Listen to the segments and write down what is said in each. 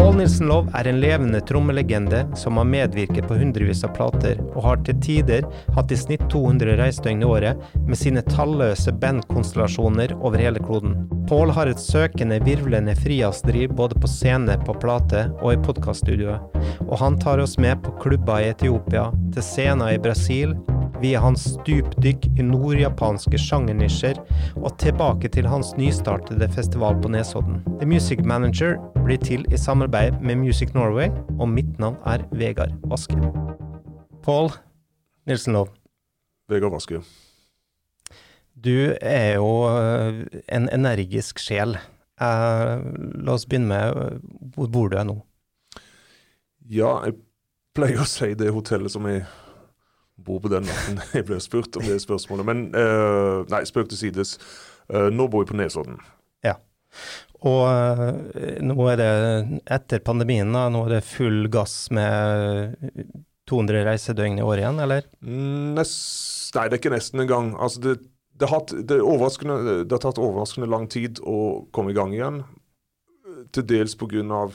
Pål Nilsen Love er en levende trommelegende som har medvirket på hundrevis av plater, og har til tider hatt i snitt 200 reisedøgn i året med sine talløse bandkonstellasjoner over hele kloden. Paul har et søkende, virvlende frihetsdriv både på scene, på plate og i podkaststudioet, og han tar oss med på klubber i Etiopia, til scener i Brasil, via hans stupdykk i nordjapanske sjangernisjer, og tilbake til hans nystartede festival på Nesodden. The Music Manager blir til i samarbeid med Music Norway, og mitt navn er Vegard Vaske. Pål Nilsen Lov. Vegard Vaske. Du er jo eh, en energisk sjel. Eh, la oss begynne med hvor bor du nå? Ja, jeg pleier å si det hotellet som jeg bor på den natten jeg ble spurt om det spørsmålet. Men uh, nei, spøk til sides. Uh, nå bor jeg på Nesodden. Ja. Og uh, nå er det etter pandemien, da, nå er det full gass med 200 reisedøgn i året igjen, eller? Nest, nei, det er ikke nesten engang. Altså det, det, har, det, det har tatt overraskende lang tid å komme i gang igjen. Til dels pga.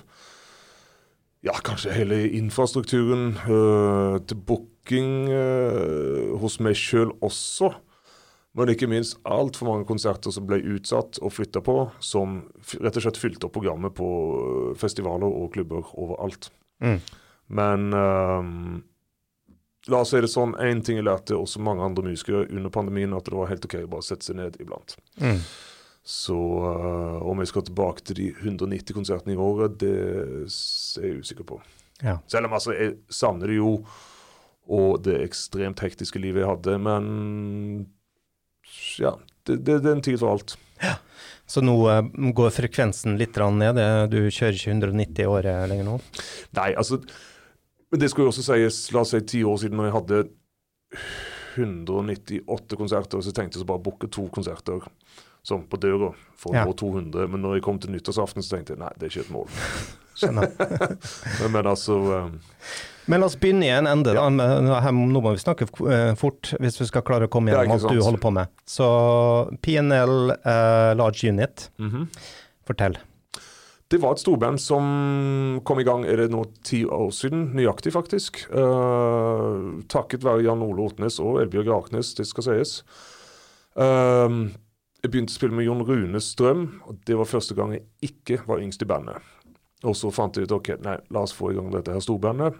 Ja, kanskje hele infrastrukturen. øh, til booking øh, hos meg sjøl også. Men ikke minst altfor mange konserter som ble utsatt og flytta på, som rett og slett fylte opp programmet på festivaler og klubber overalt. Mm. Men øh, la oss si det sånn, én ting jeg lærte også mange andre musikere under pandemien, at det var helt OK å bare sette seg ned iblant. Mm. Så uh, om jeg skal tilbake til de 190 konsertene i året, det er jeg usikker på. Ja. Selv om altså, jeg savner det jo, og det ekstremt hektiske livet jeg hadde. Men ja, det, det, det er en tid for alt. Ja. Så nå uh, går frekvensen litt ned? Du kjører ikke 190 i året lenger nå? Nei, altså Men det skulle jo også sies, la oss si ti år siden, når jeg hadde 198 konserter, så tenkte jeg så bare å booke to konserter sånn på døra for å ja. nå 200. Men når jeg kom til nyttårsaften, så tenkte jeg nei, det er ikke et mål. Skjønner. men, men, altså um, Men la oss begynne i en ende. Ja. Da. Nå må vi snakke eh, fort hvis vi skal klare å komme gjennom alt du holder på med. Så PNL uh, eh, Large Unit, mm -hmm. fortell. Det var et storband som kom i gang er det nå ti år siden, nøyaktig faktisk. Uh, takket være Jan Ole Otnes og Elbjørg Raknes, det skal sies. Uh, jeg begynte å spille med Jon Rune Strøm, og det var første gang jeg ikke var yngst i bandet. Og så fant jeg ut ok, nei, la oss få i gang dette her storbandet,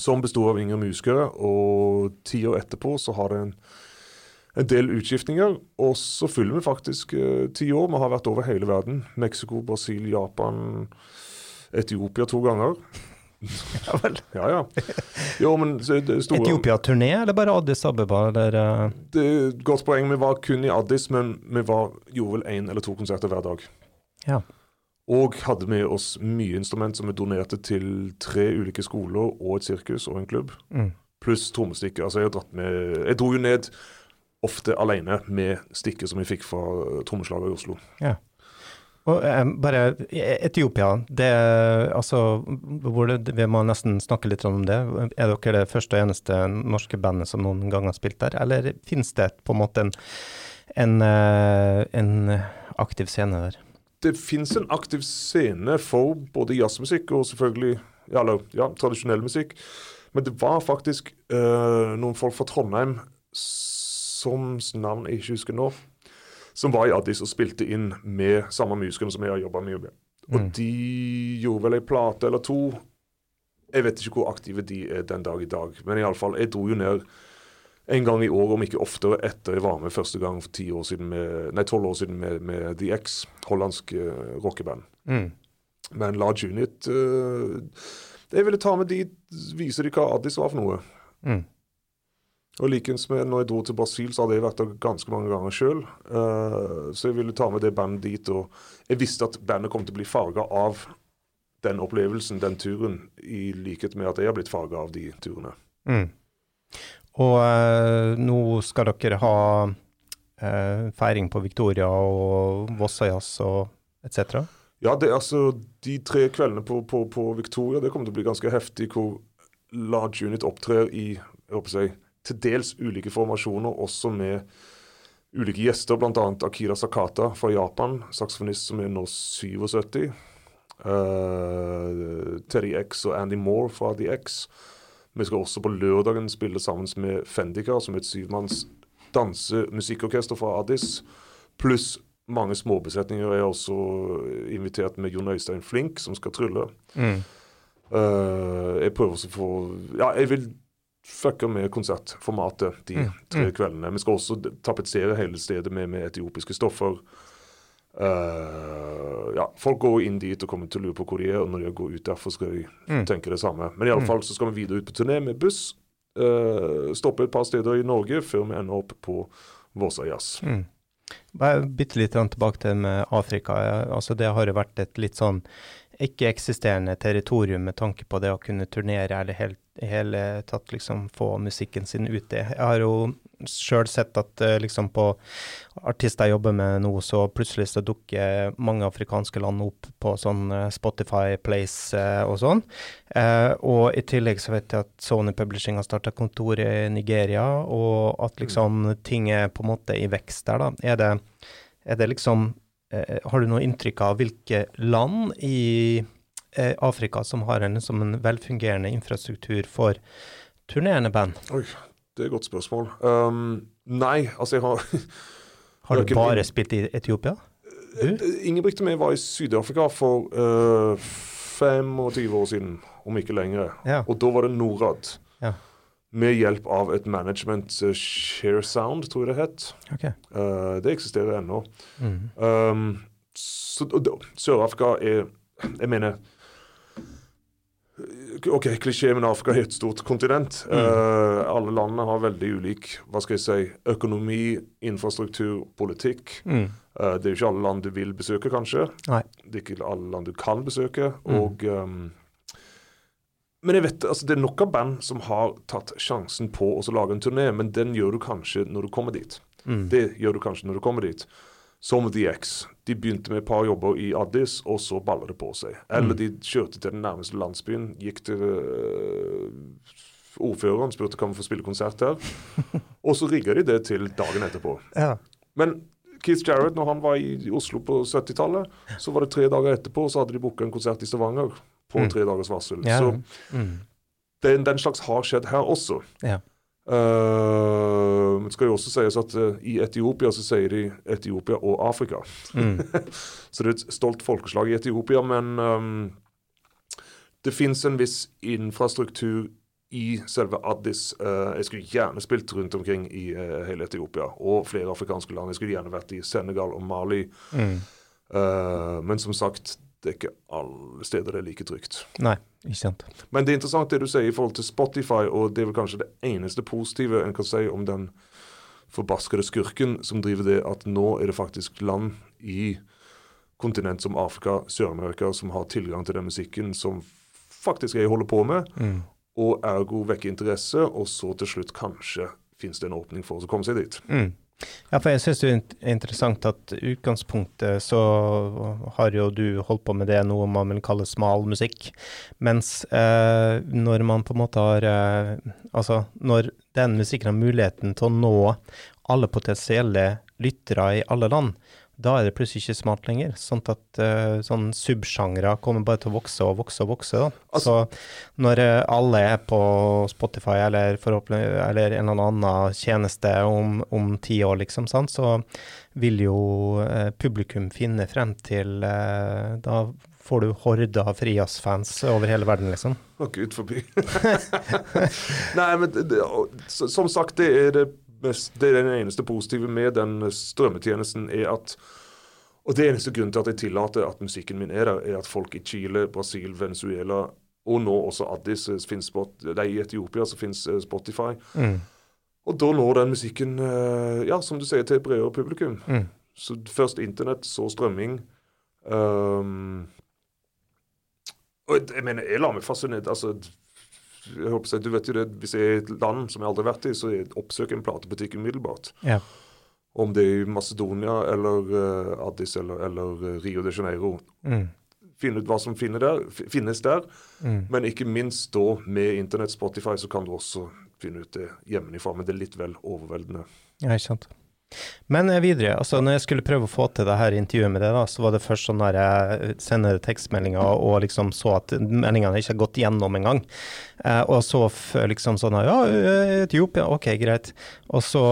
som besto av yngre musikere. Og ti år etterpå så har det en, en del utskiftninger. Og så fyller vi faktisk uh, ti år. Vi har vært over hele verden. Mexico, Brasil, Japan, Etiopia to ganger. Ja vel. ja, ja. Jo, men store... Etiopia-turné, eller bare Addis Abeba? Eller, uh... Det er et godt poeng. Vi var kun i Addis, men vi var, gjorde vel én eller to konserter hver dag. Ja. Og hadde med oss mye instrument som vi donerte til tre ulike skoler og et sirkus og en klubb. Mm. Pluss trommestikker. Altså, jeg, med, jeg dro jo ned ofte alene med stikker som jeg fikk fra trommeslagere i Oslo. Ja. Eh, bare Etiopia, det altså det, Vi må nesten snakke litt om det. Er dere det første og eneste norske bandet som noen gang har spilt der, eller finnes det på en måte en, en, eh, en aktiv scene der? Det finnes en aktiv scene for både jazzmusikk og selvfølgelig ja, ja, tradisjonell musikk. Men det var faktisk uh, noen folk fra Trondheim som navn jeg ikke husker nå som var i Addis og spilte inn med samme musikerne som jeg har jobba mye med. Og mm. de gjorde vel ei plate eller to. Jeg vet ikke hvor aktive de er den dag i dag, men iallfall, jeg dro jo ned en gang i år, om ikke oftere, etter jeg var med første gang for ti år tolv år siden med, med The X, hollandsk uh, rockeband. Mm. Men Large Unit uh, Jeg ville ta med de, vise de hva Addis var for noe. Mm. Og likens med når jeg dro til Brasil, så hadde jeg vært der ganske mange ganger sjøl. Uh, eh, så jeg ville ta med det bandet dit. Og jeg visste at bandet kom til å bli farga av den opplevelsen, den turen, i likhet med at jeg har blitt farga av de turene. Mm. Og uh, nå skal dere ha uh, feiring på Victoria og Vossajazz og etc.? Ja, det, altså, de tre kveldene på, på, på, Victoria det kommer til å bli ganske heftig, hvor Large Unit opptrer i jeg håper jeg, til dels ulike formasjoner, også med ulike gjester, bl.a. Akira Sakata fra Japan, saksofonist som er nå 77. Uh, Terry X og Andy Moore fra The X. Vi skal også på lørdagen spille sammen med Fendika, som er et syvmanns dansemusikkorkester fra Addis. Pluss mange småbesetninger. Jeg er også invitert med Jon Øystein Flink, som skal trylle. Mm. Uh, jeg prøver også å få Ja, jeg vil fucke med konsertformatet de Mm. tre Mm. kveldene. Vi skal også tapetsere hele stedet med, med etiopiske stoffer. Uh, ja, Folk går inn dit og kommer til å lure på hvor de er, og når de går ut derfor, skal de Mm. tenke det samme. Men i alle Mm. så skal vi videre ut på turné med buss. Uh, stoppe et par steder i Norge før vi ender opp på Våsa Jazz. Mm. Bitte litt tilbake til med Afrika. Altså, det har jo vært et litt sånn ikke-eksisterende territorium med tanke på det å kunne turnere eller helt, i hele tatt liksom få musikken sin ute. Jeg har jo sjøl sett at eh, liksom på artister jeg jobber med nå, så plutselig så dukker mange afrikanske land opp på sånn eh, Spotify Place eh, og sånn. Og i tillegg så vet jeg at Sony Publishing har starta kontor i Nigeria, og at liksom ting er på en måte i vekst der, da. Er det, er det liksom Har du noe inntrykk av hvilke land i eh, Afrika som har en, som en velfungerende infrastruktur for turnerende band? Oi, det er et godt spørsmål. Um, nei, altså jeg har Har du bare spilt i Etiopia? Du? og jeg var i Syd-Afrika for uh, 25 år siden, om ikke lenger. Ja. Og da var det Norad. Ja. Med hjelp av et management, uh, Share Sound, tror jeg det het. Okay. Uh, det eksisterer ennå. Mm. Um, så Sør-Afrika er Jeg mener OK, klisjé, men Afrika er et stort kontinent. Mm. Uh, alle landene har veldig ulik hva skal jeg si, økonomi, infrastruktur, politikk. Mm. Uh, det er jo ikke alle land du vil besøke, kanskje. Nei. Det er ikke alle land du kan besøke. Mm. Og um, Men jeg vet, altså det er noen band som har tatt sjansen på å lage en turné, men den gjør du kanskje når du kommer dit. Mm. Det gjør du kanskje når du kommer dit. Som The X. De begynte med et par jobber i Addis, og så baller det på seg. Eller Mm. de kjørte til den nærmeste landsbyen, gikk til øh, ordføreren, spurte kan vi få spille konsert her. og så rigga de det til dagen etterpå. Ja. Men Keith Jarrett, når han var i Oslo på 70-tallet, så var det tre dager etterpå, så hadde de booka en konsert i Stavanger på Mm. tre dagers varsel. Ja. Så Mm. den, den slags har skjedd her også. Ja. Uh, det skal jo også sies at uh, i Etiopia så sier de Etiopia og Afrika. Mm. Så det er et stolt folkeslag i Etiopia, men um, det fins en viss infrastruktur i selve Addis. Uh, jeg skulle gjerne spilt rundt omkring i uh, hele Etiopia og flere afrikanske land. Jeg skulle gjerne vært i Senegal og Mali. Mm. Uh, men som sagt, det er ikke alle steder det er like trygt. Nei, ikke sant. Men det er interessant det du sier i forhold til Spotify, og det er vel kanskje det eneste positive en kan si om den forbaskede skurken som driver det, at nå er det faktisk land i kontinent som Afrika, Sør-Amerika, som har tilgang til den musikken som faktisk jeg holder på med, Mm. og ergo vekker interesse, og så til slutt kanskje finnes det en åpning for oss å komme seg dit. Mm. Ja, for jeg syns det er interessant at utgangspunktet så har jo du holdt på med det noe man vil kalle smal musikk, mens eh, når man på en måte har eh, Altså, når den musikken har muligheten til å nå alle potensielle lyttere i alle land, da er det plutselig ikke smart lenger. Sånn at uh, sånn subsjangre kommer bare til å vokse og vokse og vokse. Altså- så når uh, alle er på Spotify eller, eller en eller annen tjeneste om, om ti år, liksom, sant, så vil jo uh, publikum finne frem til uh, Da får du horder av frijazzfans over hele verden, liksom. Å, gud forby. Nei, men det, som sagt, det er det mest, det er den eneste positive med den strømmetjenesten, er at Og det eneste grunnen til at jeg tillater at musikken min er der, er at folk i Chile, Brasil, Venezuela og nå også Addis eh, finnes spot, det er i Etiopia så finnes eh, Spotify. Mm. Og da når den musikken, eh, ja, som du sier, til et bredere publikum. Mm. Så først internett, så strømming. Um, og jeg, jeg mener, jeg lar meg fascinere altså, jeg håper Du vet jo det, Hvis jeg er i et land som jeg aldri har vært i, så jeg oppsøker en platebutikk umiddelbart. Ja. Om det er i Macedonia eller uh, Addis eller, eller eh, Rio de Janeiro. Mm. Finne ut hva som der, finnes der. Mm. Men ikke minst da med internett, Spotify, så kan du også finne ut det hjemmefra. Men det er litt vel overveldende. Ja, ikke sant. Men eh, videre, altså når jeg skulle prøve å få til det her intervjuet med deg, da, så var det først sånn der jeg sender tekstmeldinger og liksom så at meldingene ikke har gått gjennom engang. Eh, og så liksom sånn her, ja, Etiopia, ok, greit. Og så,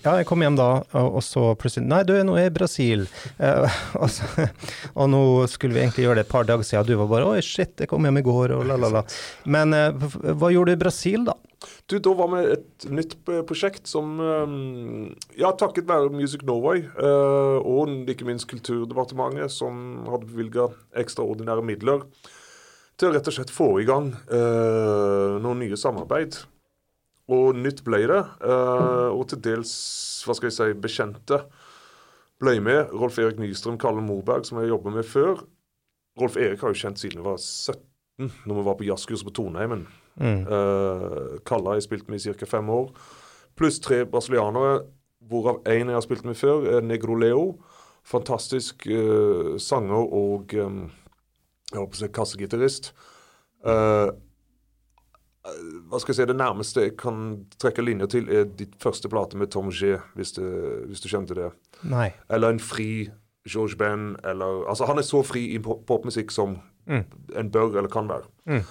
ja, jeg kom hjem da, og så plutselig, nei, du, nå er jeg i Brasil. Eh, og, så, og nå skulle vi egentlig gjøre det et par dager siden, og du var bare, oi shit, jeg kom hjem i går, og la la la. Men eh, hva gjorde du i Brasil da? Du, Da var vi et nytt prosjekt som eh, Ja, takket være Music Norway eh, og ikke minst Kulturdepartementet, som hadde bevilga ekstraordinære midler til å rett og slett få i gang eh, noen nye samarbeid. Og nytt ble det. eh, og til dels, hva skal jeg si, bekjente ble med. Rolf Erik Nystrøm, Kalle Moberg, som jeg jobba med før. Rolf Erik har jo kjent siden jeg var 17, når vi var på jazzkurs på Tonheimen. Mm. Uh, Kalle har jeg spilt med i ca. fem år. Pluss tre brasilianere, hvorav én jeg har spilt med før, er Negro Leo. Fantastisk uh, sanger og um, jeg håper å si kassegitarist. Eh, eh, hva skal jeg si, Det nærmeste jeg kan trekke linjer til, er ditt første plate med Tom G, hvis, det, hvis du kjente det. Nei. Eller en fri George Ben, eller Altså, han er så fri i pop- popmusikk som Mm. en bør eller kan være. Mm.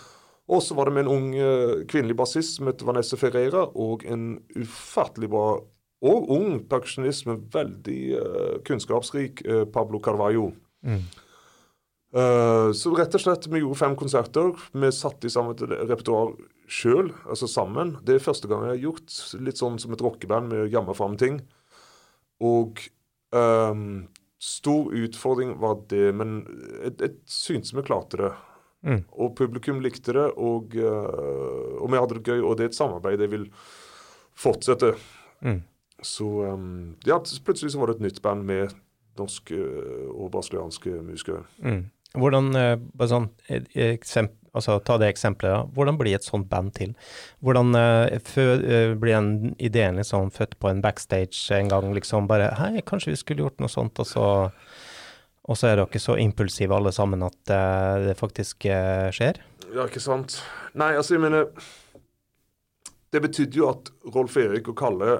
Og så var det med en ung eh, kvinnelig bassist som het Vanessa Ferreira, og en ufattelig bra og ung perkusjonist med veldig uh, kunnskapsrik uh, Pablo Carvalho. Mm. Så rett og slett, vi gjorde fem konserter. Vi satte i sammen et repertoar sjøl, altså sammen. Det er første gang jeg har gjort litt sånn som et rockeband med å jamme fram ting. Og um, stor utfordring var det, men jeg, jeg syntes vi klarte det. Mm. Og publikum likte det, og, eh, og vi hadde det gøy. Og det er et samarbeid jeg vil fortsette. Mm. Så um, ja, plutselig så var det et nytt band med norske eh, og brasilianske musikere. Mm. Hvordan, bare sånn, eksempel, altså ta det eksempelet da, hvordan blir et sånt band til? Hvordan uh, eh, blir den ideen liksom født på en backstage en gang, liksom bare, hei, kanskje vi skulle gjort noe sånt, og så, og så er dere så impulsive alle sammen at eh, det faktisk eh, skjer? Ja, ikke sant? Nei, altså, jeg mener Det betydde jo at Rolf Erik og Kalle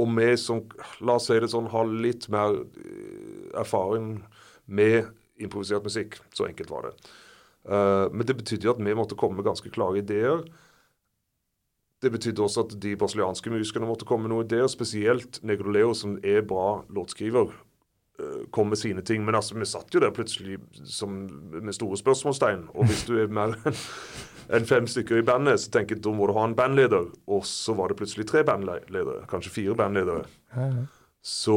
og vi som, la oss si det sånn, har litt mer eh, erfaring med improvisert musikk. Så enkelt var det. Men det betydde jo at vi måtte komme med ganske klare ideer. Det betydde også at de brasilianske musikerne måtte komme med noen ideer, spesielt Negro Leo, som er bra låtskriver, kom med sine ting. Men altså, vi satt jo der plutselig som, med store spørsmålstegn. Og hvis du er mer enn fem stykker i bandet, så tenker jeg da må du ha en bandleder. Og så var det plutselig tre bandledere, kanskje fire bandledere. Så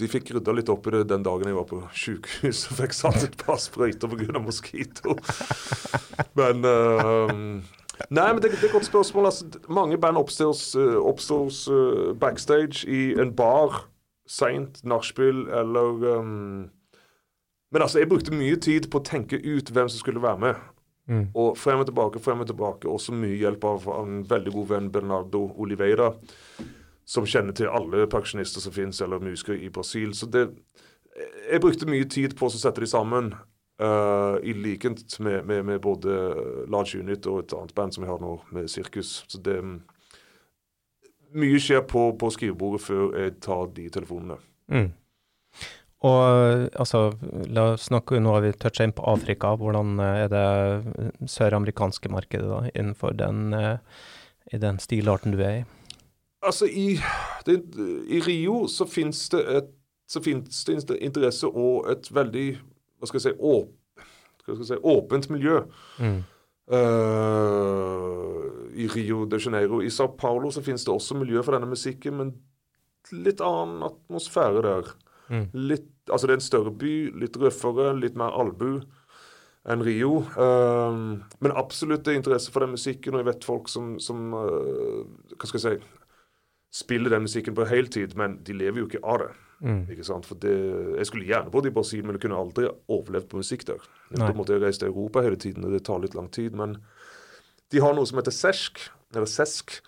de fikk rydda litt opp i det den dagen jeg var på sjukehus og fikk satt et par sprøyter pga. moskito. Men uh, Nei, men det, det er et godt spørsmål. Altså, mange band oppstår, eh, oppstår eh, backstage i en bar seint, nachspiel eller um, Men altså, jeg brukte mye tid på å tenke ut hvem som skulle være med. Mm. Og frem og tilbake, frem og tilbake. Også mye hjelp av en veldig god venn, Bernardo Oliveira, som kjenner til alle pensjonister som finnes, eller musikere i Brasil. Så det Jeg brukte mye tid på å sette de sammen, uh, i likhet med, med, med både Large Unit og et annet band som jeg har nå, med Sirkus. Så det Mye skjer på, på skrivebordet før jeg tar de telefonene. Mm. Og altså, la oss snakke, nå har vi toucha inn på Afrika. Hvordan eh, er det søramerikanske markedet da, innenfor den, eh, i den stilarten du er i? Altså, i, det, i Rio så fins det et så finnes det interesse og et veldig hva skal jeg si, åp, skal jeg si, åpent miljø. Mm. Eh, I Rio de Janeiro. I Sao Paulo så finnes det også miljø for denne musikken, men litt annen atmosfære der. Mm. Litt, altså Det er en større by, litt røffere, litt mer albu enn Rio. Uh, men absolutt det er interesse for den musikken, og jeg vet folk som, som uh, Hva skal jeg si spiller den musikken på heltid, men de lever jo ikke av det. Mm. ikke sant? For det, Jeg skulle gjerne bodd i Brasil, men jeg kunne aldri overlevd på musikk der. Nei. Da måtte jeg reise til Europa hele tiden, og det tar litt lang tid. Men de har noe som heter SESK, eller SESK.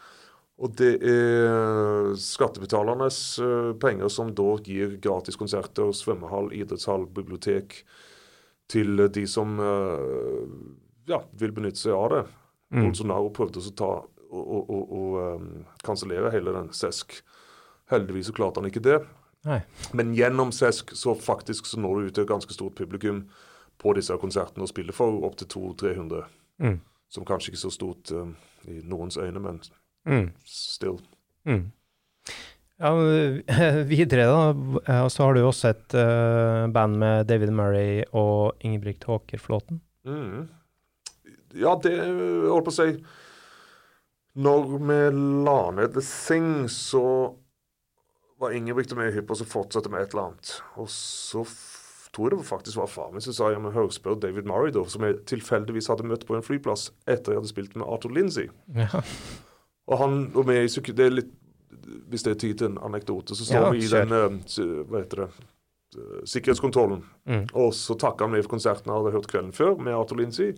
Og det er skattebetalernes eh, penger som da gir gratis konserter, svømmehall, idrettshall, bibliotek til de som eh, ja, vil benytte seg av det. Mm. Bolsonaro prøvde å ta og, og, og, og um, kansellere hele den SESK. Heldigvis så klarte han ikke det. Nei. Men gjennom SESK så faktisk så når du ut et ganske stort publikum på disse konsertene og spiller for opptil 200-300. Mm. Som kanskje ikke er så stort um, i noens øyne, men Mm. still. Mm. Ja, videre, da. eh, Så har du også et uh, band med David Murray og Ingebrigt Håker Flåten. Mm. Ja, det holdt på å si Når vi la ned The Thing, så var Ingebrigt og meg hypp på å fortsette med et eller annet. Og så tror jeg det faktisk var faren min som sa ja, men hør, spør David Murray, da, som jeg tilfeldigvis hadde møtt på en flyplass etter jeg hadde spilt med Arthur Lindsay. Ja. Og han og meg, så det er litt Hvis det er tid til en anekdote, så står Ja, vi i den eh, Hva heter det? Sikkerhetskontrollen. Mm. Og så takker han meg for konserten jeg hadde hørt kvelden før med Arthur Lindsay.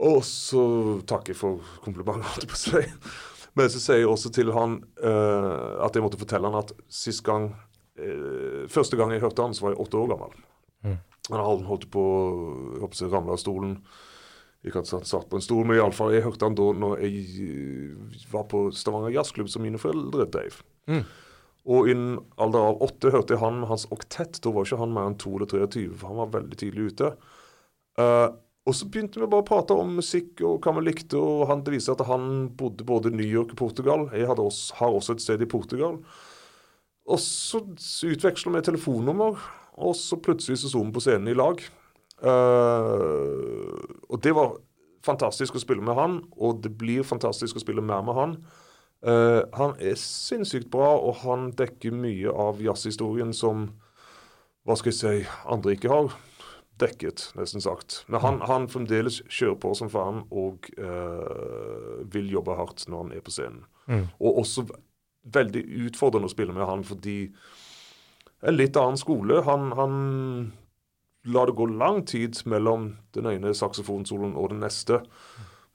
Og så takker jeg for komplimentet, jeg. Men så sier jeg også til han uh, at jeg måtte fortelle han at sist gang uh, Første gang jeg hørte han, så var jeg åtte år gammel. Mm. Han holdt på å ramle av stolen. Ikke at han satt på en stol, men iallfall jeg hørte han da når jeg eh, var på Stavanger jazzklubb som mine foreldre drev. Mm. Og innen alder av åtte hørte jeg han med hans oktett. Da var ikke han mer enn 2 eller 23, for han var veldig tidlig ute. Eh, og så begynte vi bare å prate om musikk og hva vi likte, og han, det viser at han bodde både i New York og Portugal. Jeg også, har også et sted i Portugal. Og så utveksla vi telefonnummer, og så plutselig så sto vi på scenen i lag. Uh, og det var fantastisk å spille med han, og det blir fantastisk å spille mer med han. Uh, han er sinnssykt bra, og han dekker mye av jazzhistorien som hva skal jeg si, andre ikke har dekket, nesten sagt. Men han, han fremdeles kjører på som faen og eh, vil jobbe hardt når han er på scenen. Mm. Og også veldig utfordrende å spille med han, fordi en litt annen skole. Han, han lar det gå lang tid mellom den ene saksofonsoloen og den neste.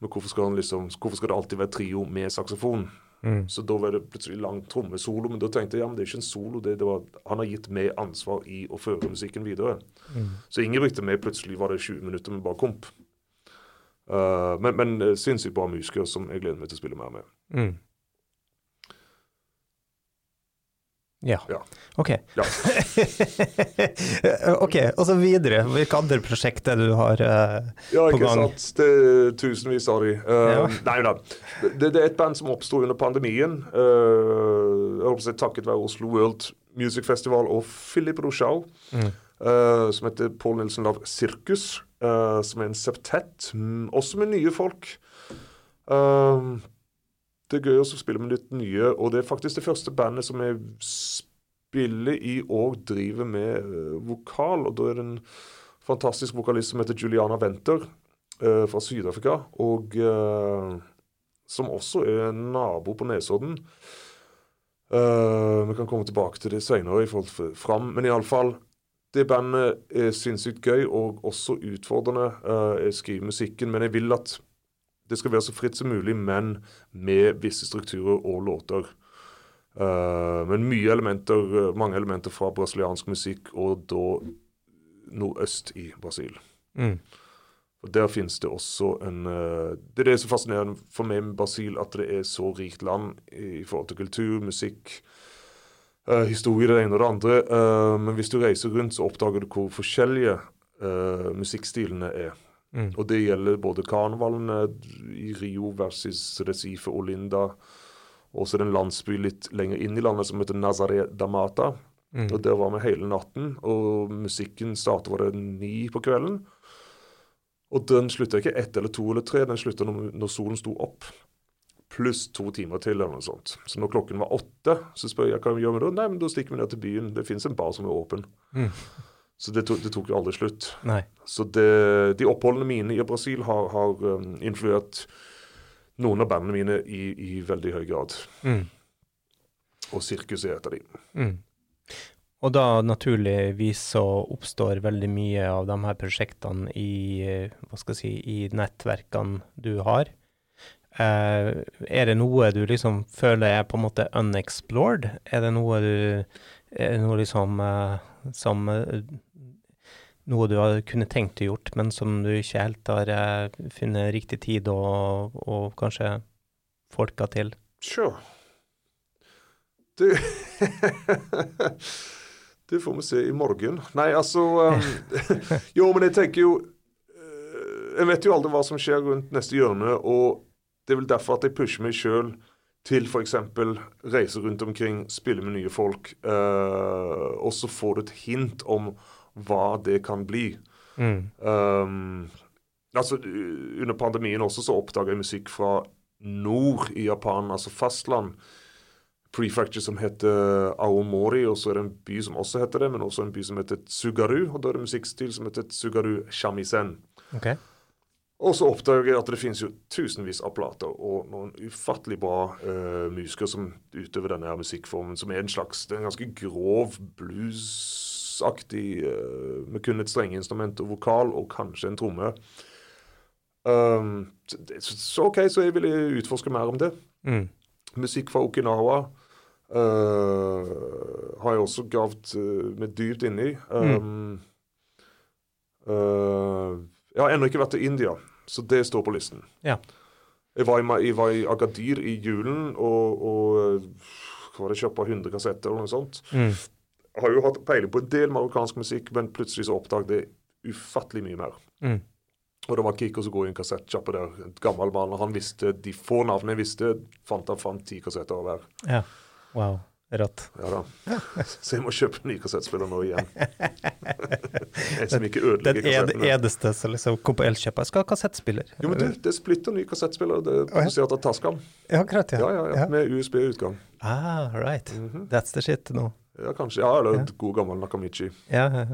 Men hvorfor skal, han liksom, hvorfor skal det alltid være trio med saksofon? Mm. Så da var det plutselig lang trommesolo. Men da tenkte jeg ja, men det er ikke en solo. Det, det var, han har gitt meg ansvar i å føre musikken videre. Mm. Så Ingebrigt og meg plutselig var det 20 minutter med bare komp. Uh, men, men eh, sinnssykt bra musiker som jeg gleder meg til å spille mer med. Mm. Ja. Ja. OK. Ja. OK, og så videre. Hvilke andre prosjekter du har uh, Ja, På ikke gang. sant. Det er tusenvis av de. Uh, Ja. Nei da. Det, det er et band som oppsto under pandemien. Uh, jeg håper takket være Oslo World Music Festival og Philip Rochau. Mm. uh, som heter Paul Nilsen Love Sirkus. som er en septett. Mm, også med nye folk. Uh, det er gøy å spille med litt nye, og det er faktisk det første bandet som jeg spiller i og driver med uh, vokal. Og da er det en fantastisk vokalist som heter Juliana Wenter uh, fra Syd-Afrika. Og uh, som også er nabo på Nesodden. Eh, vi kan komme tilbake til det senere i forhold til fram. Men iallfall, det bandet er sinnssykt gøy og også utfordrende. Eh, jeg skriver musikken, men jeg vil at det skal være så fritt som mulig, men med visse strukturer og låter. Uh, men mye elementer, mange elementer fra brasiliansk musikk, og da nordøst i Brasil. mm. Og Der finnes det også en uh, Det er det som er fascinerende for meg med Brasil, at det er så rikt land i, i forhold til kultur, musikk, uh, historie, det ene og det andre. Men hvis du reiser rundt, så oppdager du hvor forskjellige musikkstilene er. Mm. Og det gjelder både karnevalene i Rio versus Recife og Linda. Det en landsby litt lenger inn i landet som heter Nazaré da Mata. Mm. Og der var vi hele natten, og musikken startet var det ni på kvelden. Og den slutta ikke ett eller to eller tre, den slutta når, når solen sto opp. Pluss to timer til, eller noe sånt. Så når klokken var åtte, så spør jeg hva vi gjør med det. Nei, men da stikker vi ned til byen. Det fins en bar som er åpen. Mm. Så det, tok- det tok jo aldri slutt. Nei. Så det, de oppholdene mine i Brasil har, har um, influert noen av bandene mine i, i veldig høy grad. Mm. Og sirkus er et av dem. Mm. Og da naturligvis så oppstår veldig mye av de her prosjektene i, eh, hva skal jeg si, i nettverkene du har. Eh, er det noe du liksom føler er på en måte unexplored? Er det noe du er det noe liksom eh, som eh, Noe du har kunne tenkt å gjort, men som du ikke helt har eh, funnet riktig tid og, og kanskje folka til? Sure. Det Det får vi se i morgen. Nei, altså um, Jo, men jeg tenker jo uh, Jeg vet jo aldri hva som skjer rundt neste hjørne, og det er vel derfor at jeg pusher meg sjøl til f.eks. reise rundt omkring, spille med nye folk, uh, og så får du et hint om hva det kan bli. Mm. Um, altså, under pandemien også så oppdaga jeg musikk fra nord i Japan, altså fastland prefecture som heter Aomori, og så er det en by som også heter det, men også en by som heter Tsugaru. Og da er det musikkstil som heter Tsugaru shamisen. Okay. Og så oppdager jeg at det finnes jo tusenvis av plater og noen ufattelig bra uh, musikere som utøver denne her musikkformen, som er en slags det er en ganske grov bluesaktig uh, med kun et strengeinstrument og vokal og kanskje en tromme. Um, så, OK, så jeg ville utforske mer om det. Mm. Musikk fra Okinawa uh, har jeg også gravd uh, meg dypt inni. Um, uh, jeg har ennå ikke vært til India, så det står på listen. Ja. Jeg var i, jeg var i Agadir i julen og, og hva var det, kjøpte 100 kassetter eller noe sånt. Mm. Har jo hatt peiling på en del marokkansk musikk, men plutselig så oppdaget jeg ufattelig mye mer. Mm. Og det var Kiko som går i en kassettsjappe der, en gammel mann. og Han visste de få navnene jeg visste, fant han fram ti kassetter av hver. Ja. Wow. Rått. Ja da. Så jeg må kjøpe en ny kassettspiller nå igjen. en som ikke ødelegger Den ed edeste som liksom kom på Elkjøp. Jeg skal ha kassettspiller. Jo, men du, det er splitter ny kassettspiller. Det er produsert av Tascam. Ja, akkurat, ja. Ja, ja, ja. Med USB-utgang. Ah, right. Mhm. That's the shit nå. Ja, kanskje. Ja, eller Ja. god gammel Nakamichi. Ja.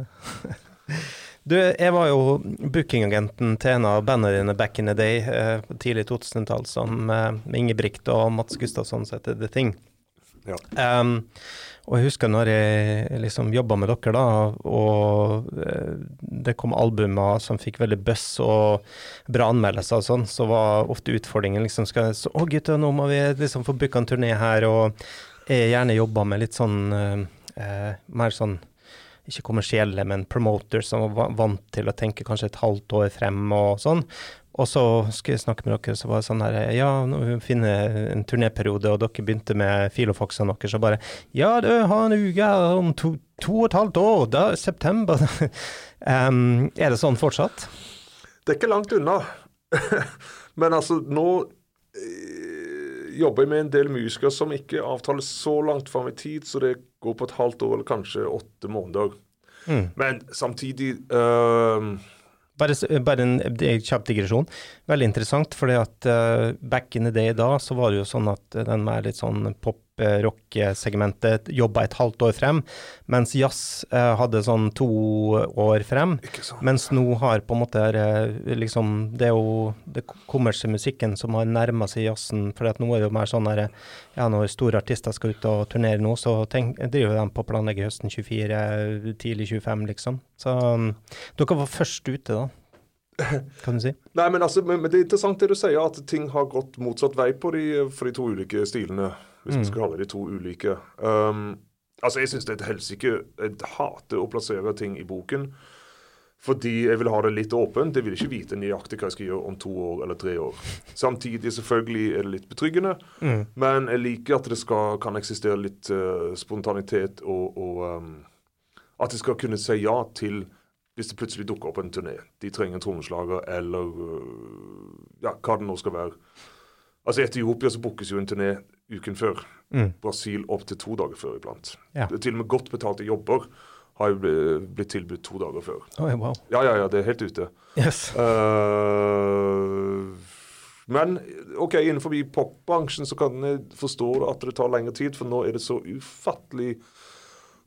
Du, jeg var jo bookingagenten til en av bandene dine back in the day, eh, tidlig 2000-tall, som eh, Ingebrigt og Mats Gustafsson som heter The Thing. Ja. Um, og jeg husker når jeg liksom jobba med dere, da, og eh, det kom albumer som fikk veldig buzz og bra anmeldelser og sånn, så var ofte utfordringen liksom skal, så, Å, gutter, nå må vi liksom få booka en turné her, og jeg gjerne jobba med litt sånn eh, eh, mer sånn ikke kommersielle, men promoters som var vant til å tenke kanskje et halvt år frem og sånn. Og så skulle jeg snakke med dere, så var det sånn her Ja, nå finner jeg en turnéperiode, og dere begynte med filofoxene deres, så bare Ja, du har en uke om to, to og et halvt år, da er september. um, er det sånn fortsatt? Det er ikke langt unna. Men altså, nå jobber jeg med en del musikere som ikke avtales så langt fram i tid, så det går på et halvt år eller kanskje åtte måneder. Mm. Men samtidig uh, Bare, bare en kjapp digresjon. Veldig interessant, fordi at uh, back in the day da, så var det jo sånn at eh, den var litt sånn pop-rock-segmentet jobba et halvt år frem, mens jazz eh, hadde sånn to år frem. Mens nå har på en måte eh, liksom Det er jo det kommersielle musikken som har nærma seg jazzen, for nå er det jo mer sånn der Ja, når store artister skal ut og turnere nå, så tenk, driver de på å planlegge høsten 24, tidlig 25, liksom. Så um, dere var først ute, da, kan du si. Nei, men, altså, men, men det er interessant det du sier, at ting har gått motsatt vei på de, for de to ulike stilene. Hvis Mm. vi skal kalle de to ulike. Um, altså, Jeg syns det er et helsike Jeg hater å plassere ting i boken. Fordi jeg vil ha det litt åpent. Jeg vil ikke vite nøyaktig hva jeg skal gjøre om to år eller tre år. Samtidig selvfølgelig er det litt betryggende, Mm. men jeg liker at det skal, kan eksistere litt uh, spontanitet, og, og um, at jeg skal kunne si ja til hvis det plutselig dukker opp en turné. De trenger en trommeslager, eller øh, ja, hva det nå skal være. Altså I Etiopia så bookes jo en turné uken før. Mm. Brasil opp til to dager før iblant. Ja. Til og med godt betalte jobber har jo blitt tilbudt to dager før. Oh, wow. Ja, ja, ja, det er helt ute. Yes. Uh, men OK, innenfor popbransjen så kan jeg forstå at det tar lengre tid, for nå er det så ufattelig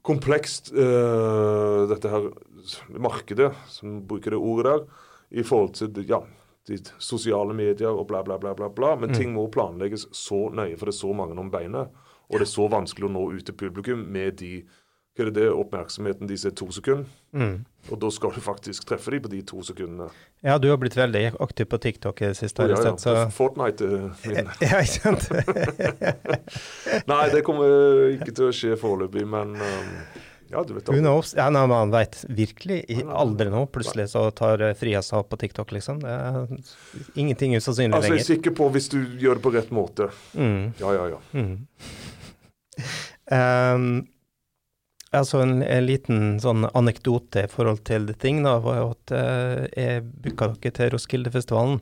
komplekst, uh, dette her markedet, som bruker det ordet der, i forhold til ja, de sosiale medier og bla, bla, bla, bla. bla. Men ting må planlegges så nøye, for det er så mange om beinet. Og det er så vanskelig å nå ut til publikum med de hva er det, det oppmerksomheten de ser to sekunder. Mm. Og da skal du faktisk treffe dem på de to sekundene. Ja, du har blitt veldig aktiv på TikTok i det siste, Oh, ja, ja. så Fortnite er min Ja, ikke sant? Nei, det kommer ikke til å skje foreløpig, men um, ja, du vet Who knows? Ja, nei, man veit virkelig aldri nå. Plutselig så tar eh, Fria seg opp på TikTok, liksom. Det er ingenting usannsynlig Altså, jeg er sikker på hvis du gjør det på rett måte. Mm. Ja, ja, ja. Mm. Um, altså en, en, liten sånn anekdote i forhold til The Thing, da, var jo at uh, jeg booka dere til Roskildefestivalen.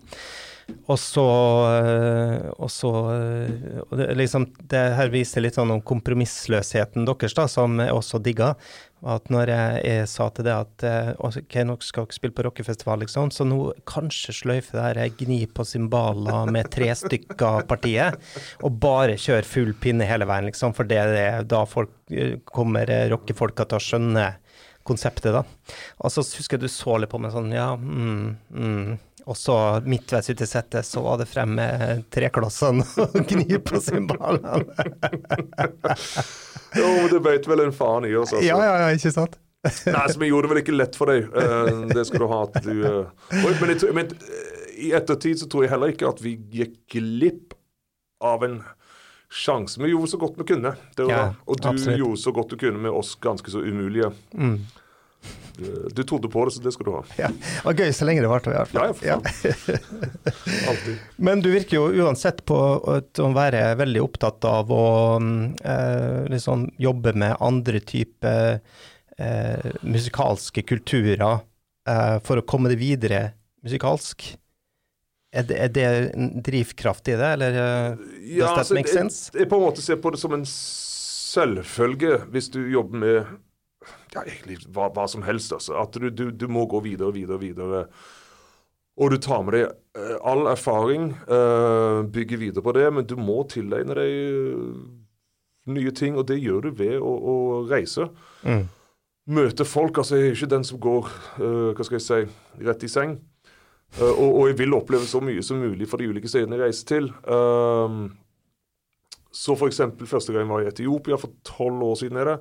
Og så, uh, og så uh, og det, liksom, det her viser litt sånn om kompromissløsheten deres, da, som jeg også digga at når jeg, jeg, sa til det at eh, ok, nå skal dere spille på rockefestival, liksom, så nå kanskje sløyfe det her gni på cymbaler med tre stykker partiet, og bare kjøre full pinne hele veien, liksom, for det er da folk, eh, kommer eh, rockefolka til å skjønne konseptet, da. Og så husker jeg du så litt på meg sånn, ja, mm, mm. Og så midtveis ute i settet så var det frem med treklossene og gni på cymbalene. jo, men det beit vel en faen i oss, altså. Ja, ja, ja, ikke sant? Nei, så vi gjorde det vel ikke lett for deg. Uh, det skal du ha. at du... Uh... Men, jeg, men, i ettertid så tror jeg heller ikke at vi gikk glipp av en sjanse. Vi gjorde så godt vi kunne. Ja, og du absolutt. gjorde så godt du kunne med oss ganske så umulige. Mm. Du trodde på det, så det skal du ha. Ja, det var gøy så lenge det varte, i hvert fall. Ja, ja. Men du virker jo uansett på å være veldig opptatt av å eh, liksom jobbe med andre typer eh, musikalske kulturer eh, for å komme det videre musikalsk. Er det, er det en drivkraft i det, eller uh, ja, does that altså, make sense? Jeg, jeg på en måte ser på det som en selvfølge hvis du jobber med ja, egentlig hva, hva, som helst. Altså. At du, du, du, må gå videre og videre og videre. Og du tar med deg uh, all erfaring, uh, bygger videre på det, men du må tilegne deg uh, nye ting, og det gjør du ved å, å reise. Mm. Møte folk. altså Jeg er ikke den som går hva skal jeg si, rett i seng. Og, og, jeg vil oppleve så mye som mulig for de ulike stedene jeg reiser til. så f.eks. første gang jeg var i Etiopia for tolv år siden. er det,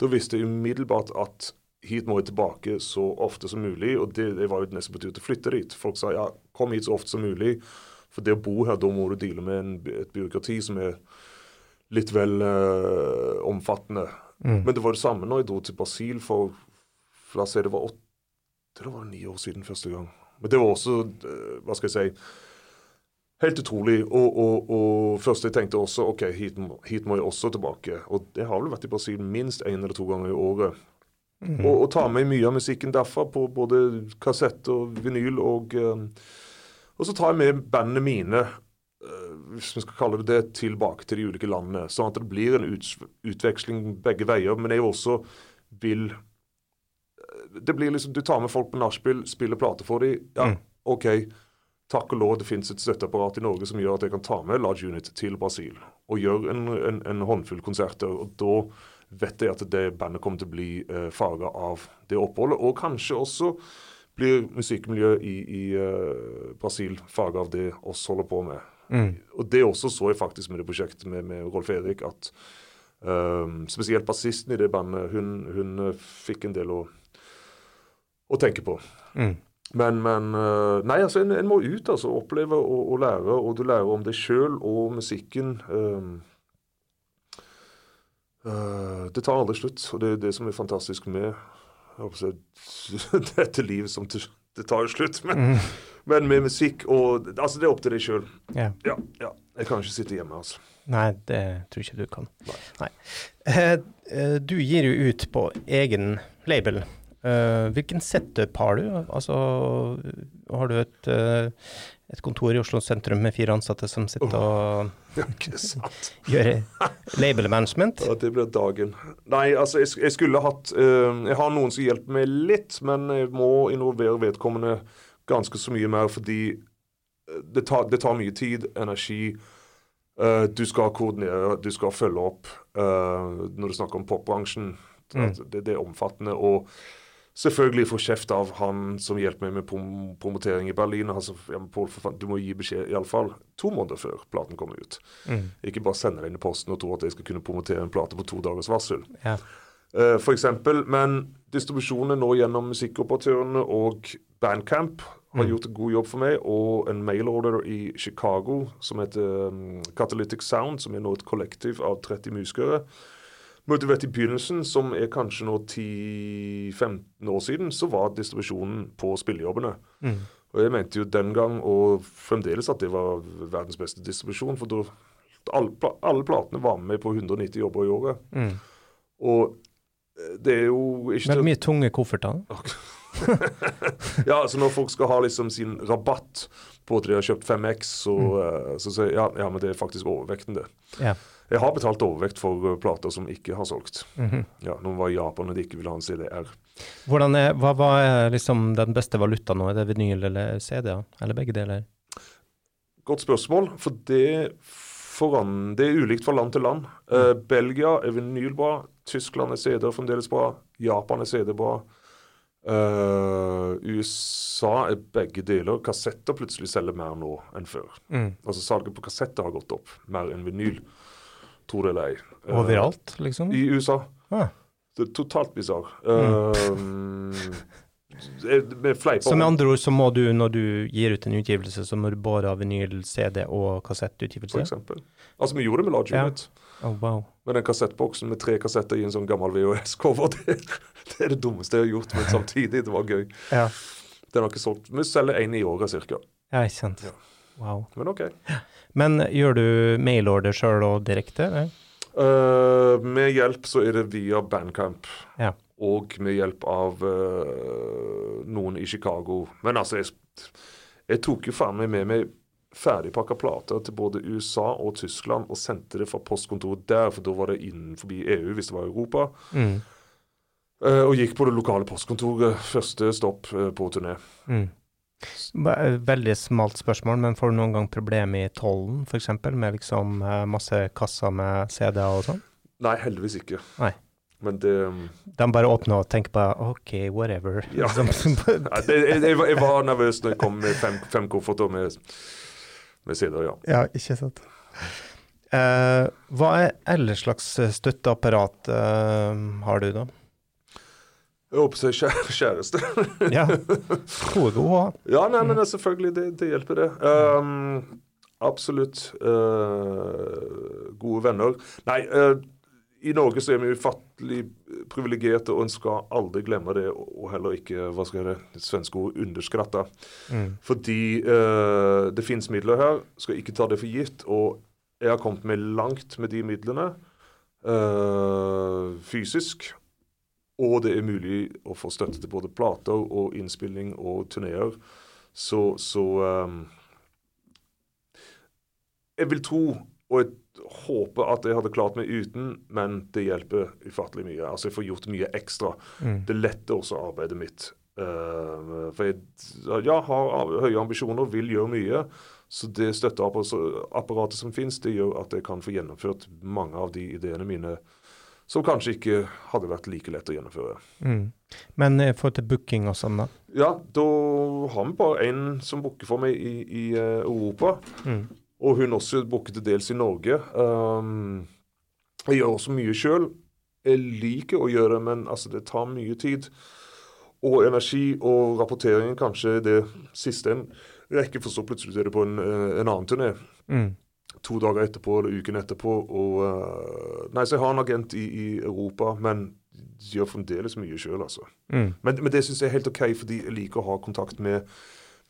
da visste jeg umiddelbart at hit må jeg tilbake så ofte som mulig. Og det, jeg var jo nesten på tur til å flytte dit. Folk sa ja, kom hit så ofte som mulig. For det å bo her, da må du deale med en, et byråkrati som er litt vel uh, omfattende. Mm. Men det var det samme når jeg dro til Brasil for, la oss si det var åtte, det var ni år siden første gang. Men det var også, uh, hva skal jeg si Helt utrolig. Og, og, og først jeg tenkte også OK, hit, hit, må jeg også tilbake. Og det har vel vært i Brasil minst én eller to ganger i året. Mm. Og, og ta med mye av musikken derfra på både kassett og vinyl. Og, um, og så tar jeg med bandene mine, uh, hvis vi skal kalle det det, tilbake til de ulike landene. Sånn at det blir en utveksling begge veier. Men jeg også vil uh, Det blir liksom Du tar med folk på nachspiel, spiller plater for dem. Ja, mm. OK takk og lov det finnes et støtteapparat i Norge som gjør at jeg kan ta med Large Unit til Brasil og gjøre en, en, en håndfull konserter. og Da vet jeg at det bandet kommer til å bli eh, farga av det oppholdet. Og kanskje også blir musikkmiljøet i, i uh, Brasil farga av det oss holder på med. Mm. Og Det også så jeg faktisk med det prosjektet med, med Rolf Erik, at um, spesielt bassisten i det bandet, hun, hun uh, fikk en del å, å tenke på. Mm. Men, men eh, Nei, altså, en, en, må ut, altså. Oppleve og, og, lære. Og du lærer om deg sjøl og musikken. Um, uh, det tar aldri slutt, og det er det som er fantastisk med si, dette livet som det, det tar jo slutt. Men, mm. men, med musikk og Altså, det er opp til deg sjøl. Yeah. ja. Ja, Jeg kan ikke sitte hjemme, altså. Nei, det tror ikke du kan. Nei. Nei. Uh, du gir jo ut på egen label. Uh, hvilken setup har du? Altså, har du et, uh, et, kontor i Oslo sentrum med fire ansatte som sitter og gjør label management? Ja, det blir dagen. Nei, altså, jeg, jeg skulle hatt uh, Jeg har noen som hjelper meg litt, men jeg må involvere vedkommende ganske så mye mer fordi det tar, det tar mye tid, energi. du skal koordinere, du skal følge opp når du snakker om popbransjen. Mm. Det, det er omfattende. og Selvfølgelig få kjeft av han som hjelper meg med prom promotering i Berlin. Altså, ja, Paul, du må gi beskjed iallfall to måneder før platen kommer ut. Mm. Ikke bare sende det inn i posten og tro at jeg skal kunne promotere en plate på to dagers varsel. Ja. Uh, for eksempel, men distribusjonen nå gjennom musikkoperatørene og Bandcamp har mm. gjort en god jobb for meg, og en mailorder i Chicago som heter um, Catalytic Sound, som er nå et kollektiv av 30 musikere men du vet, I begynnelsen, som er kanskje nå 10-15 år siden, så var distribusjonen på spillejobbene. Mm. Og Jeg mente jo den gang, og fremdeles, at det var verdens beste distribusjon. For da alle, alle platene var med på 190 jobber i året. Mm. Og eh, det er jo ikke Men mye tunge kofferter. Ja, altså Når folk skal ha liksom sin rabatt på at de har kjøpt 5X, så, eh, så sier jeg ja, ja, men det er faktisk overvekten, det. Ja. Jeg har betalt overvekt for eh, plater som ikke har solgt. Mhm. Ja, Noen var i Japan og de ikke ville ha en CDR. Hvordan er, hva, hva er liksom den beste valutaen nå? Er det vinyl eller CD-er? Eller begge deler? Godt spørsmål, for det, foran, det er ulikt fra land til land. Eh, Belgia er vinyl bra, Tyskland er CD fremdeles bra, Japan er CD bra. Uh, USA er begge deler. Kassetter plutselig selger mer nå enn før. Mm. Altså Salget på kassetter har gått opp mer enn vinyl. Tror det eller ei. Eh, Overalt, liksom? I USA. Ah. Det totalt bisarr. Uh, med fleiper Så med andre ord så må du, når du gir ut en utgivelse, så må du både ha vinyl, CD og for kassettutgivelse? eksempel. Altså, vi gjorde det med Large Ja. Unit. Oh, wow. Men den kassettboksen med tre kassetter i en sånn gammel VHS-cover, det, det er det dummeste jeg har gjort, men samtidig, det var gøy. Ja, Den har ikke solgt. Vi selger én i året cirka. ja ikke sant. Ja. Wow. Men OK. Men gjør du mailorder sjøl og direkte? Eh, med hjelp så er det via Bandcamp. Ja. Og med hjelp av uh, noen i Chicago. Men altså, jeg, jeg tok jo faen meg med meg ferdigpakka plater til både USA og Tyskland og sendte det fra postkontoret der, for da var det innenfor EU hvis det var Europa. Mm. Uh, og gikk på det lokale postkontoret. Første stopp på turné. Mm. Veldig smalt spørsmål, men får du noen gang problemer i tollen, f.eks., med liksom eh, masse kasser med CD-er og sånn? Nei, heldigvis ikke. Nei. Men det De bare åpner og tenker på OK, whatever. Ja. Liksom. Det, jeg, jeg, var- jeg var nervøs når jeg kom med fem, fem kofferter med, med CD-er, ja. ja, ikke sant. Uh, hva er ellers slags eh, støtteapparat uh, har du, da? Jeg håper seg kjære, kjæreste. Ja, Tror er gode å ha. Ja, nei, men selvfølgelig, det, det hjelper det. Um, absolutt. Uh, gode venner. Nei, uh, i Norge så er vi ufattelig privilegerte, og en skal aldri glemme det, og heller ikke, hva skal jeg det, svenske ord, underskratte. Mm. Fordi uh, det finnes midler her, skal ikke ta det for gitt. Og jeg har kommet meg langt med de midlene, fysisk. Og det er mulig å få støtte til både plater og innspilling og turneer. Så, så um, Jeg vil tro, og jeg håper at jeg hadde klart meg uten, men det hjelper ufattelig mye. Altså Jeg får gjort mye ekstra. Mm. Det letter også arbeidet mitt. Uh, for jeg ja, har høye ambisjoner, vil gjøre mye. Så det støtteapparatet som finnes, det gjør at jeg kan få gjennomført mange av de ideene mine som kanskje ikke hadde vært like lett å gjennomføre. Mm. Men i forhold til booking og sånn, da? Ja, da har vi bare én som booker for meg i, i eh, Europa. Mm. Og hun også booker til dels i Norge. Um, jeg gjør også mye sjøl. Jeg liker å gjøre det, men altså, det tar mye tid. Og energi og rapporteringen kanskje det siste en rekker, for så plutselig er det på en, eh, en annen turné. Mm. To dager etterpå eller uken etterpå. Og, eh, nei, så jeg har en agent i, i Europa, men gjør fremdeles mye sjøl, altså. Mm. Men, men det syns jeg er helt OK, fordi jeg liker å ha kontakt med,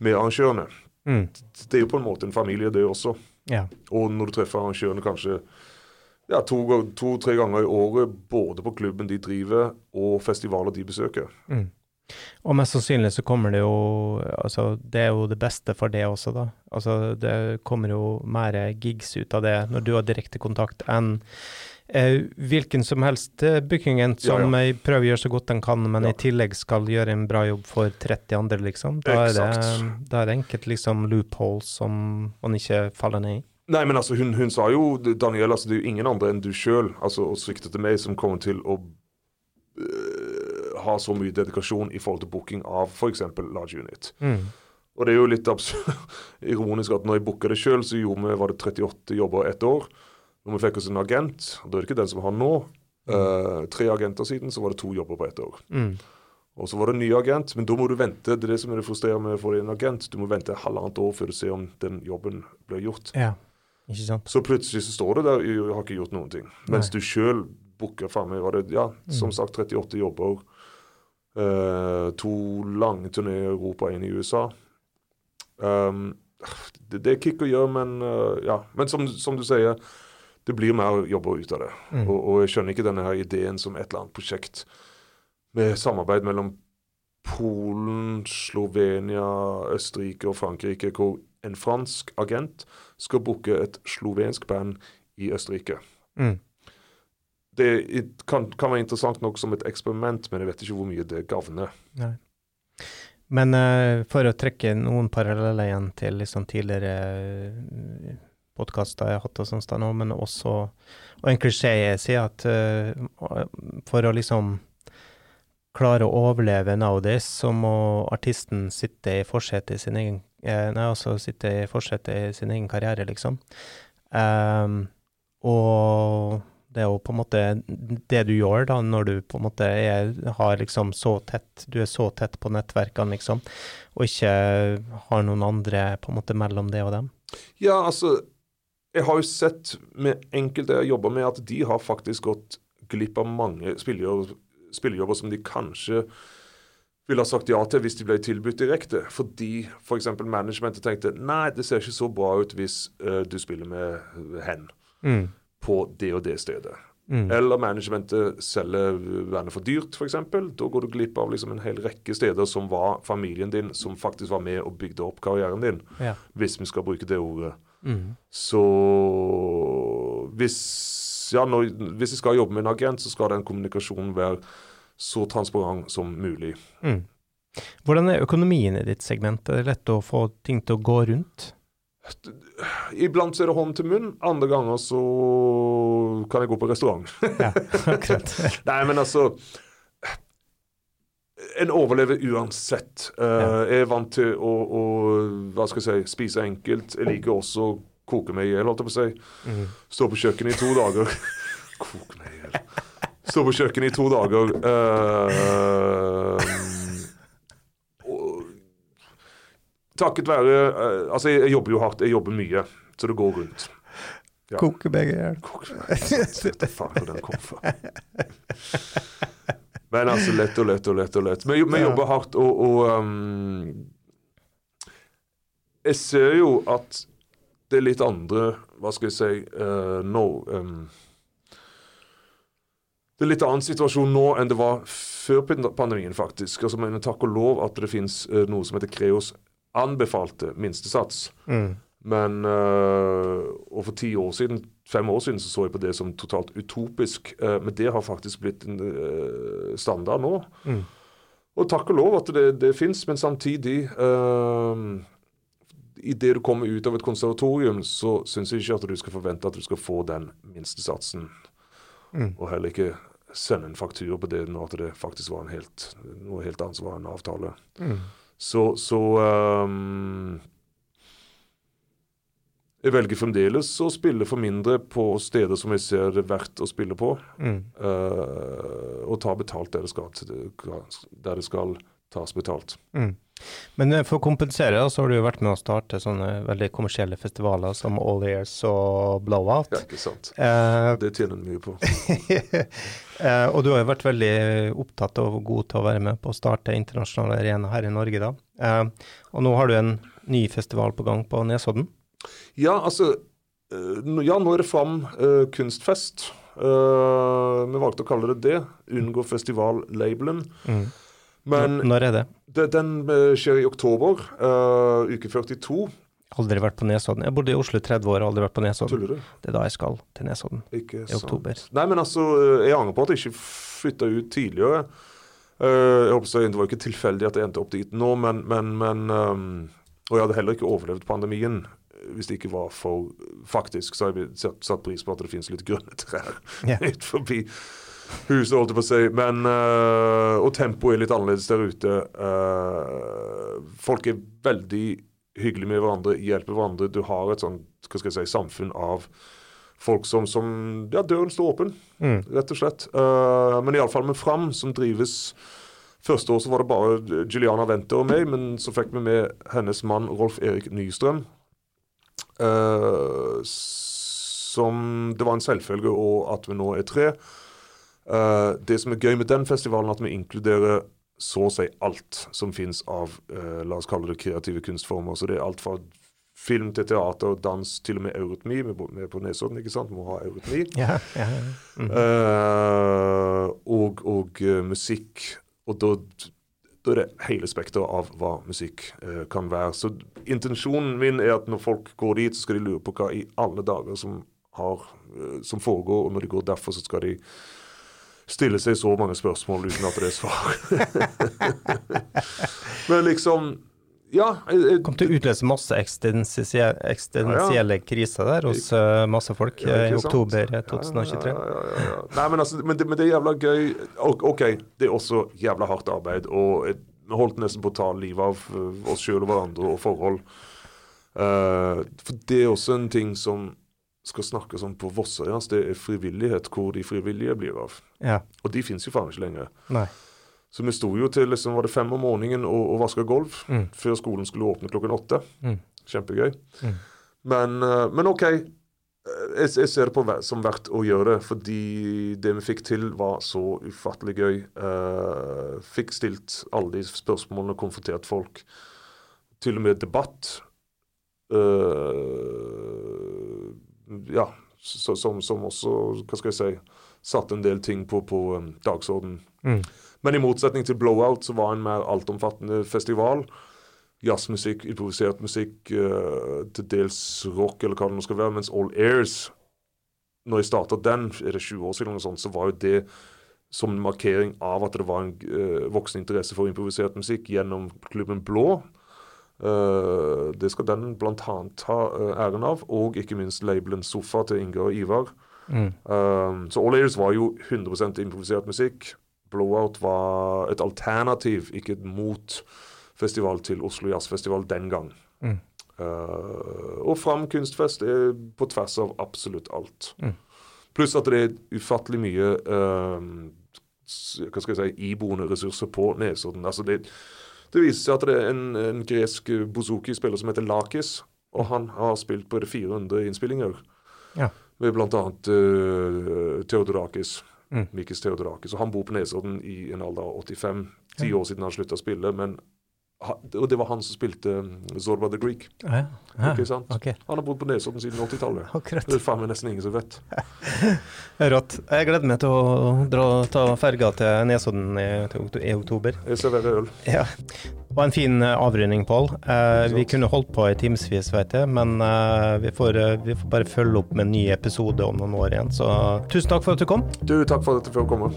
med arrangørene. Mm. Det er jo på en måte en familie, det også. Ja. Og når du treffer arrangørene kanskje ja, to-tre to, ganger i året, både på klubben de driver og festivaler de besøker. Mm. Og mest sannsynlig så kommer det jo Altså, det er jo det beste for det også, da. Altså, det kommer jo mer gigs ut av det når du har direkte kontakt, enn eh, hvilken som helst eh, bookingent som ja. ja. prøver å gjøre så godt den kan, men Ja. i tillegg skal gjøre en bra jobb for 30 andre, liksom. Da er det, da er det enkelt liksom loopholes som man ikke faller ned i. Nei, men altså, hun, hun sa jo Daniel, altså, det er jo ingen andre enn du sjøl, altså, og sviktet til meg, som kommer til å øh, ha så mye dedikasjon i forhold til booking av f.eks. Large Unit. Mm. Og det er jo litt absurd, ironisk at når jeg booka det sjøl, så gjorde vi var det 38 jobber ett år. Når vi fikk oss en agent, og da er det ikke den som vi har nå. eh, tre agenter siden, så var det to jobber på ett år. Mm. Og så var det en ny agent, men da må du vente. Det er det som er det frustrerende med å få en agent. Du må vente halvannet år før du ser om den jobben blir gjort. Ja, ikke sant. Så plutselig så står det der jeg har ikke gjort noen ting. Mens Nei. du sjøl booker faen meg var det, ja, som Mm. sagt 38 jobber. Eh, to lange turneer i Europa, én i USA. Um, det, det er kick å gjøre, men eh, ja. Men som, som du sier, det blir mer jobber ut av det. Mm. Og, og jeg skjønner ikke denne her ideen som et eller annet prosjekt med samarbeid mellom Polen, Slovenia, Østerrike og Frankrike, hvor en fransk agent skal booke et slovensk band i Østerrike. Mm. Det kan, kan være interessant nok som et eksperiment, men jeg vet ikke hvor mye det gagner. Men uh, for å trekke noen paralleller igjen til liksom tidligere uh, podkaster jeg har hatt og sånt men også Og en klisjé jeg sier at uh, for å liksom klare å overleve nowadays, så må artisten sitte i forsetet i sin egen eh, Nei, altså sitte i forsetet i sin egen karriere, liksom. Um, og det er jo på en måte det du gjør da, når du på en måte er, har liksom så tett, du er så tett på nettverkene, liksom, og ikke har noen andre på en måte mellom det og dem. Ja, altså Jeg har jo sett med enkelte jeg jobber med, at de har faktisk gått glipp av mange spillejobber, spillejobber som de kanskje ville ha sagt ja til hvis de ble tilbudt direkte. Fordi f.eks. For managementet tenkte nei, det ser ikke så bra ut hvis uh, du spiller med hen Mm. På det og det stedet. Mm. Eller managementet selger vernet for dyrt, f.eks. Da går du glipp av liksom en hel rekke steder som var familien din, som faktisk var med og bygde opp karrieren din, Ja. hvis vi skal bruke det ordet. Mm. Så hvis, ja, når, hvis jeg skal jobbe med en agent, så skal den kommunikasjonen være så transparent som mulig. Mm. Hvordan er økonomien i ditt segment? Er det lett å få ting til å gå rundt? Iblant så er det hånd til munn, andre ganger så kan jeg gå på restaurant. Ja, akkurat. Nei, men altså En overlever uansett. Uh, Ja. Jeg er vant til å, å hva skal jeg si, spise enkelt. Jeg liker også å koke meg i hjel, holdt jeg på å si. Mm. Stå på kjøkkenet i to dager. Koke meg i hjel. Stå på kjøkkenet i to dager. eh, og takket være eh, Altså, jeg, jobber jo hardt. Jeg jobber mye, så det går rundt. Ja. Koke begge hjel. Vet faen hvor den kom fra. Men altså, lett og lett og lett og lett. Vi, vi jobber hardt, og, og um, Jeg ser jo at det er litt andre Hva skal jeg si uh, nå um, Det er litt annen situasjon nå enn det var før pandemien, faktisk. Altså, men takk og lov at det finnes uh, noe som heter Kreos anbefalte minstesats. Mm. Men øh, Og for ti år siden, fem år siden så så jeg på det som totalt utopisk. øh, men det har faktisk blitt en øh, standard nå. Mm. Og takk og lov at det, det fins, men samtidig øh, Idet du kommer ut av et konservatorium, så syns jeg ikke at du skal forvente at du skal få den minstesatsen. Mm. Og heller ikke sende en faktur på det når det faktisk var en helt, noe helt annet som var en avtale. Mm. Så, så um, Jeg velger fremdeles å spille for mindre på steder som jeg ser det er verdt å spille på. Mm. Uh, og ta betalt der det skal, der det skal tas betalt. Mm. Men eh, for å kompensere, så har du jo vært med å starte sånne veldig kommersielle festivaler som All Ears og Blowout. Ja, ikke sant? Eh, Det tjener du mye på. eh, og du har jo vært veldig opptatt og god til å være med på å starte internasjonale arenaer her i Norge, da. Eh, og nå har du en ny festival på gang på Nesodden. Ja, altså eh, Ja, er det Fram eh, kunstfest. Vi valgte å kalle det det. Unngå festivallabelen. Mm. Men Når er det? det, den eh, skjer i oktober, uh, uke 42. Aldri vært på Nesodden. Jeg bodde i Oslo i 30 år og aldri vært på Nesodden. Tuller du? Det er da jeg skal til Nesodden. Ikke I oktober. Nei, men altså, jeg angrer på at jeg ikke flytta ut tidligere. Uh, jeg håper så, Det var ikke tilfeldig at jeg endte opp dit nå, men, men, men um, Og jeg hadde heller ikke overlevd pandemien eh, hvis det ikke var for Faktisk så har jeg satt pris på at det finnes litt grønne trær yeah. ut forbi huset, holdt jeg på å si. Men, uh, og tempoet er litt annerledes der ute. Uh, folk er veldig hyggelige med hverandre, hjelper hverandre. Du har et sånt, hva skal jeg si, samfunn av folk som, som Ja, døren står åpen, Mm. rett og slett. Uh, men iallfall med Fram, som drives Første år så var det bare Juliana Wenter og meg, men så fikk vi med hennes mann Rolf Erik Nystrøm. Uh, som Det var en selvfølge og at vi nå er tre. Eh, det som er gøy med den festivalen, er at vi inkluderer så å si alt som fins av uh, la oss kalle det kreative kunstformer. Så det er alt fra film til teater, dans, til og med eurytmi. Vi er- på Nesodden, ikke sant? Vi må ha eurytmi. Ja, ja. Mm. Uh, og og musikk. Og da, da er det hele spekteret av hva musikk kan være. Så intensjonen min er at når folk går dit, så skal de lure på hva i alle dager som, har, som foregår. Og når de går derfor, så skal de stille seg så mange spørsmål uten at det er svar. Men liksom Ja. Jeg, Kom til å utløse masse eksistensie- eksistensielle kriser der hos eh, masse folk Ja, eh, i oktober 2023. Ja, ja, ja, ja. Nei, men, altså, men, det, men det er jævla gøy. OK, det er også jævla hardt arbeid. Og eh, vi holdt nesten på å ta livet av eh, oss sjøl og hverandre og forhold. Uh, for det er også en ting som skal snakke sånn på Vossøyas. Det er frivillighet, hvor de frivillige blir av. Ja. Og de fins jo faen ikke lenger. Nei. Så vi sto jo til liksom, var det fem om morgenen og, og vaska gulv Mm. før skolen skulle åpne klokken åtte. Mm. Kjempegøy. Mm. Men, eh, men OK. Eh, Jeg, jeg ser det på som verdt å gjøre det, fordi det vi fikk til, var så ufattelig gøy. Uh, fikk stilt alle de spørsmålene, konfrontert folk. Til og med debatt. Eh, ja, som, som også, hva skal jeg si, satte en del ting på, på um, dagsorden. Mm. Men i motsetning til Blowout, så var en mer altomfattende festival. Jazzmusikk, improvisert musikk, eh, til dels rock, eller hva det nå skal være. Mens All Airs, når jeg starta den, er det 20 år siden, sånt, så var jo det som en markering av at det var en uh, voksen interesse for improvisert musikk gjennom klubben Blå. Eh, det skal den bl.a. ta eh, æren av, og ikke minst labelen Sofa til Inge og Ivar. Mm. Um, så All Ears var jo 100% improvisert musikk. Blowout var et alternativ, ikke et motfestival til Oslo Jazzfestival den gang. Mm. Uh, og Fram kunstfest er på tvers av absolutt alt. Mm. Pluss at det er ufattelig mye uh, hva skal jeg si, iboende ressurser på Nesodden. Altså det, det viser seg at det er en, en gresk bozuki-spiller som heter Lakis, og han har spilt på 400 innspillinger Ja. med bl.a. Uh, Theodorakis. Mm. Mikis Theodorakis. Og han bor på Nesodden i en alder av 85. Ti Ja. år siden han slutta å spille. men Og det var han som spilte um, Zorba the Greek. Ja, ja. Ikke sant? Okay. Han har bodd på Nesodden siden 80-tallet. Det er faen meg nesten ingen som vet. Rått. Jeg gleder meg til å dra, ta ferga til Nesodden i, i oktober. Jeg serverer øl. Ja. Og en fin eh, avrunding, Pål. Eh, vi kunne holdt på i timevis, vet jeg, men eh, vi, får, eh, vi får bare følge opp med en ny episode om noen år igjen. Så tusen takk for at du kom. Du, takk for at du fikk komme.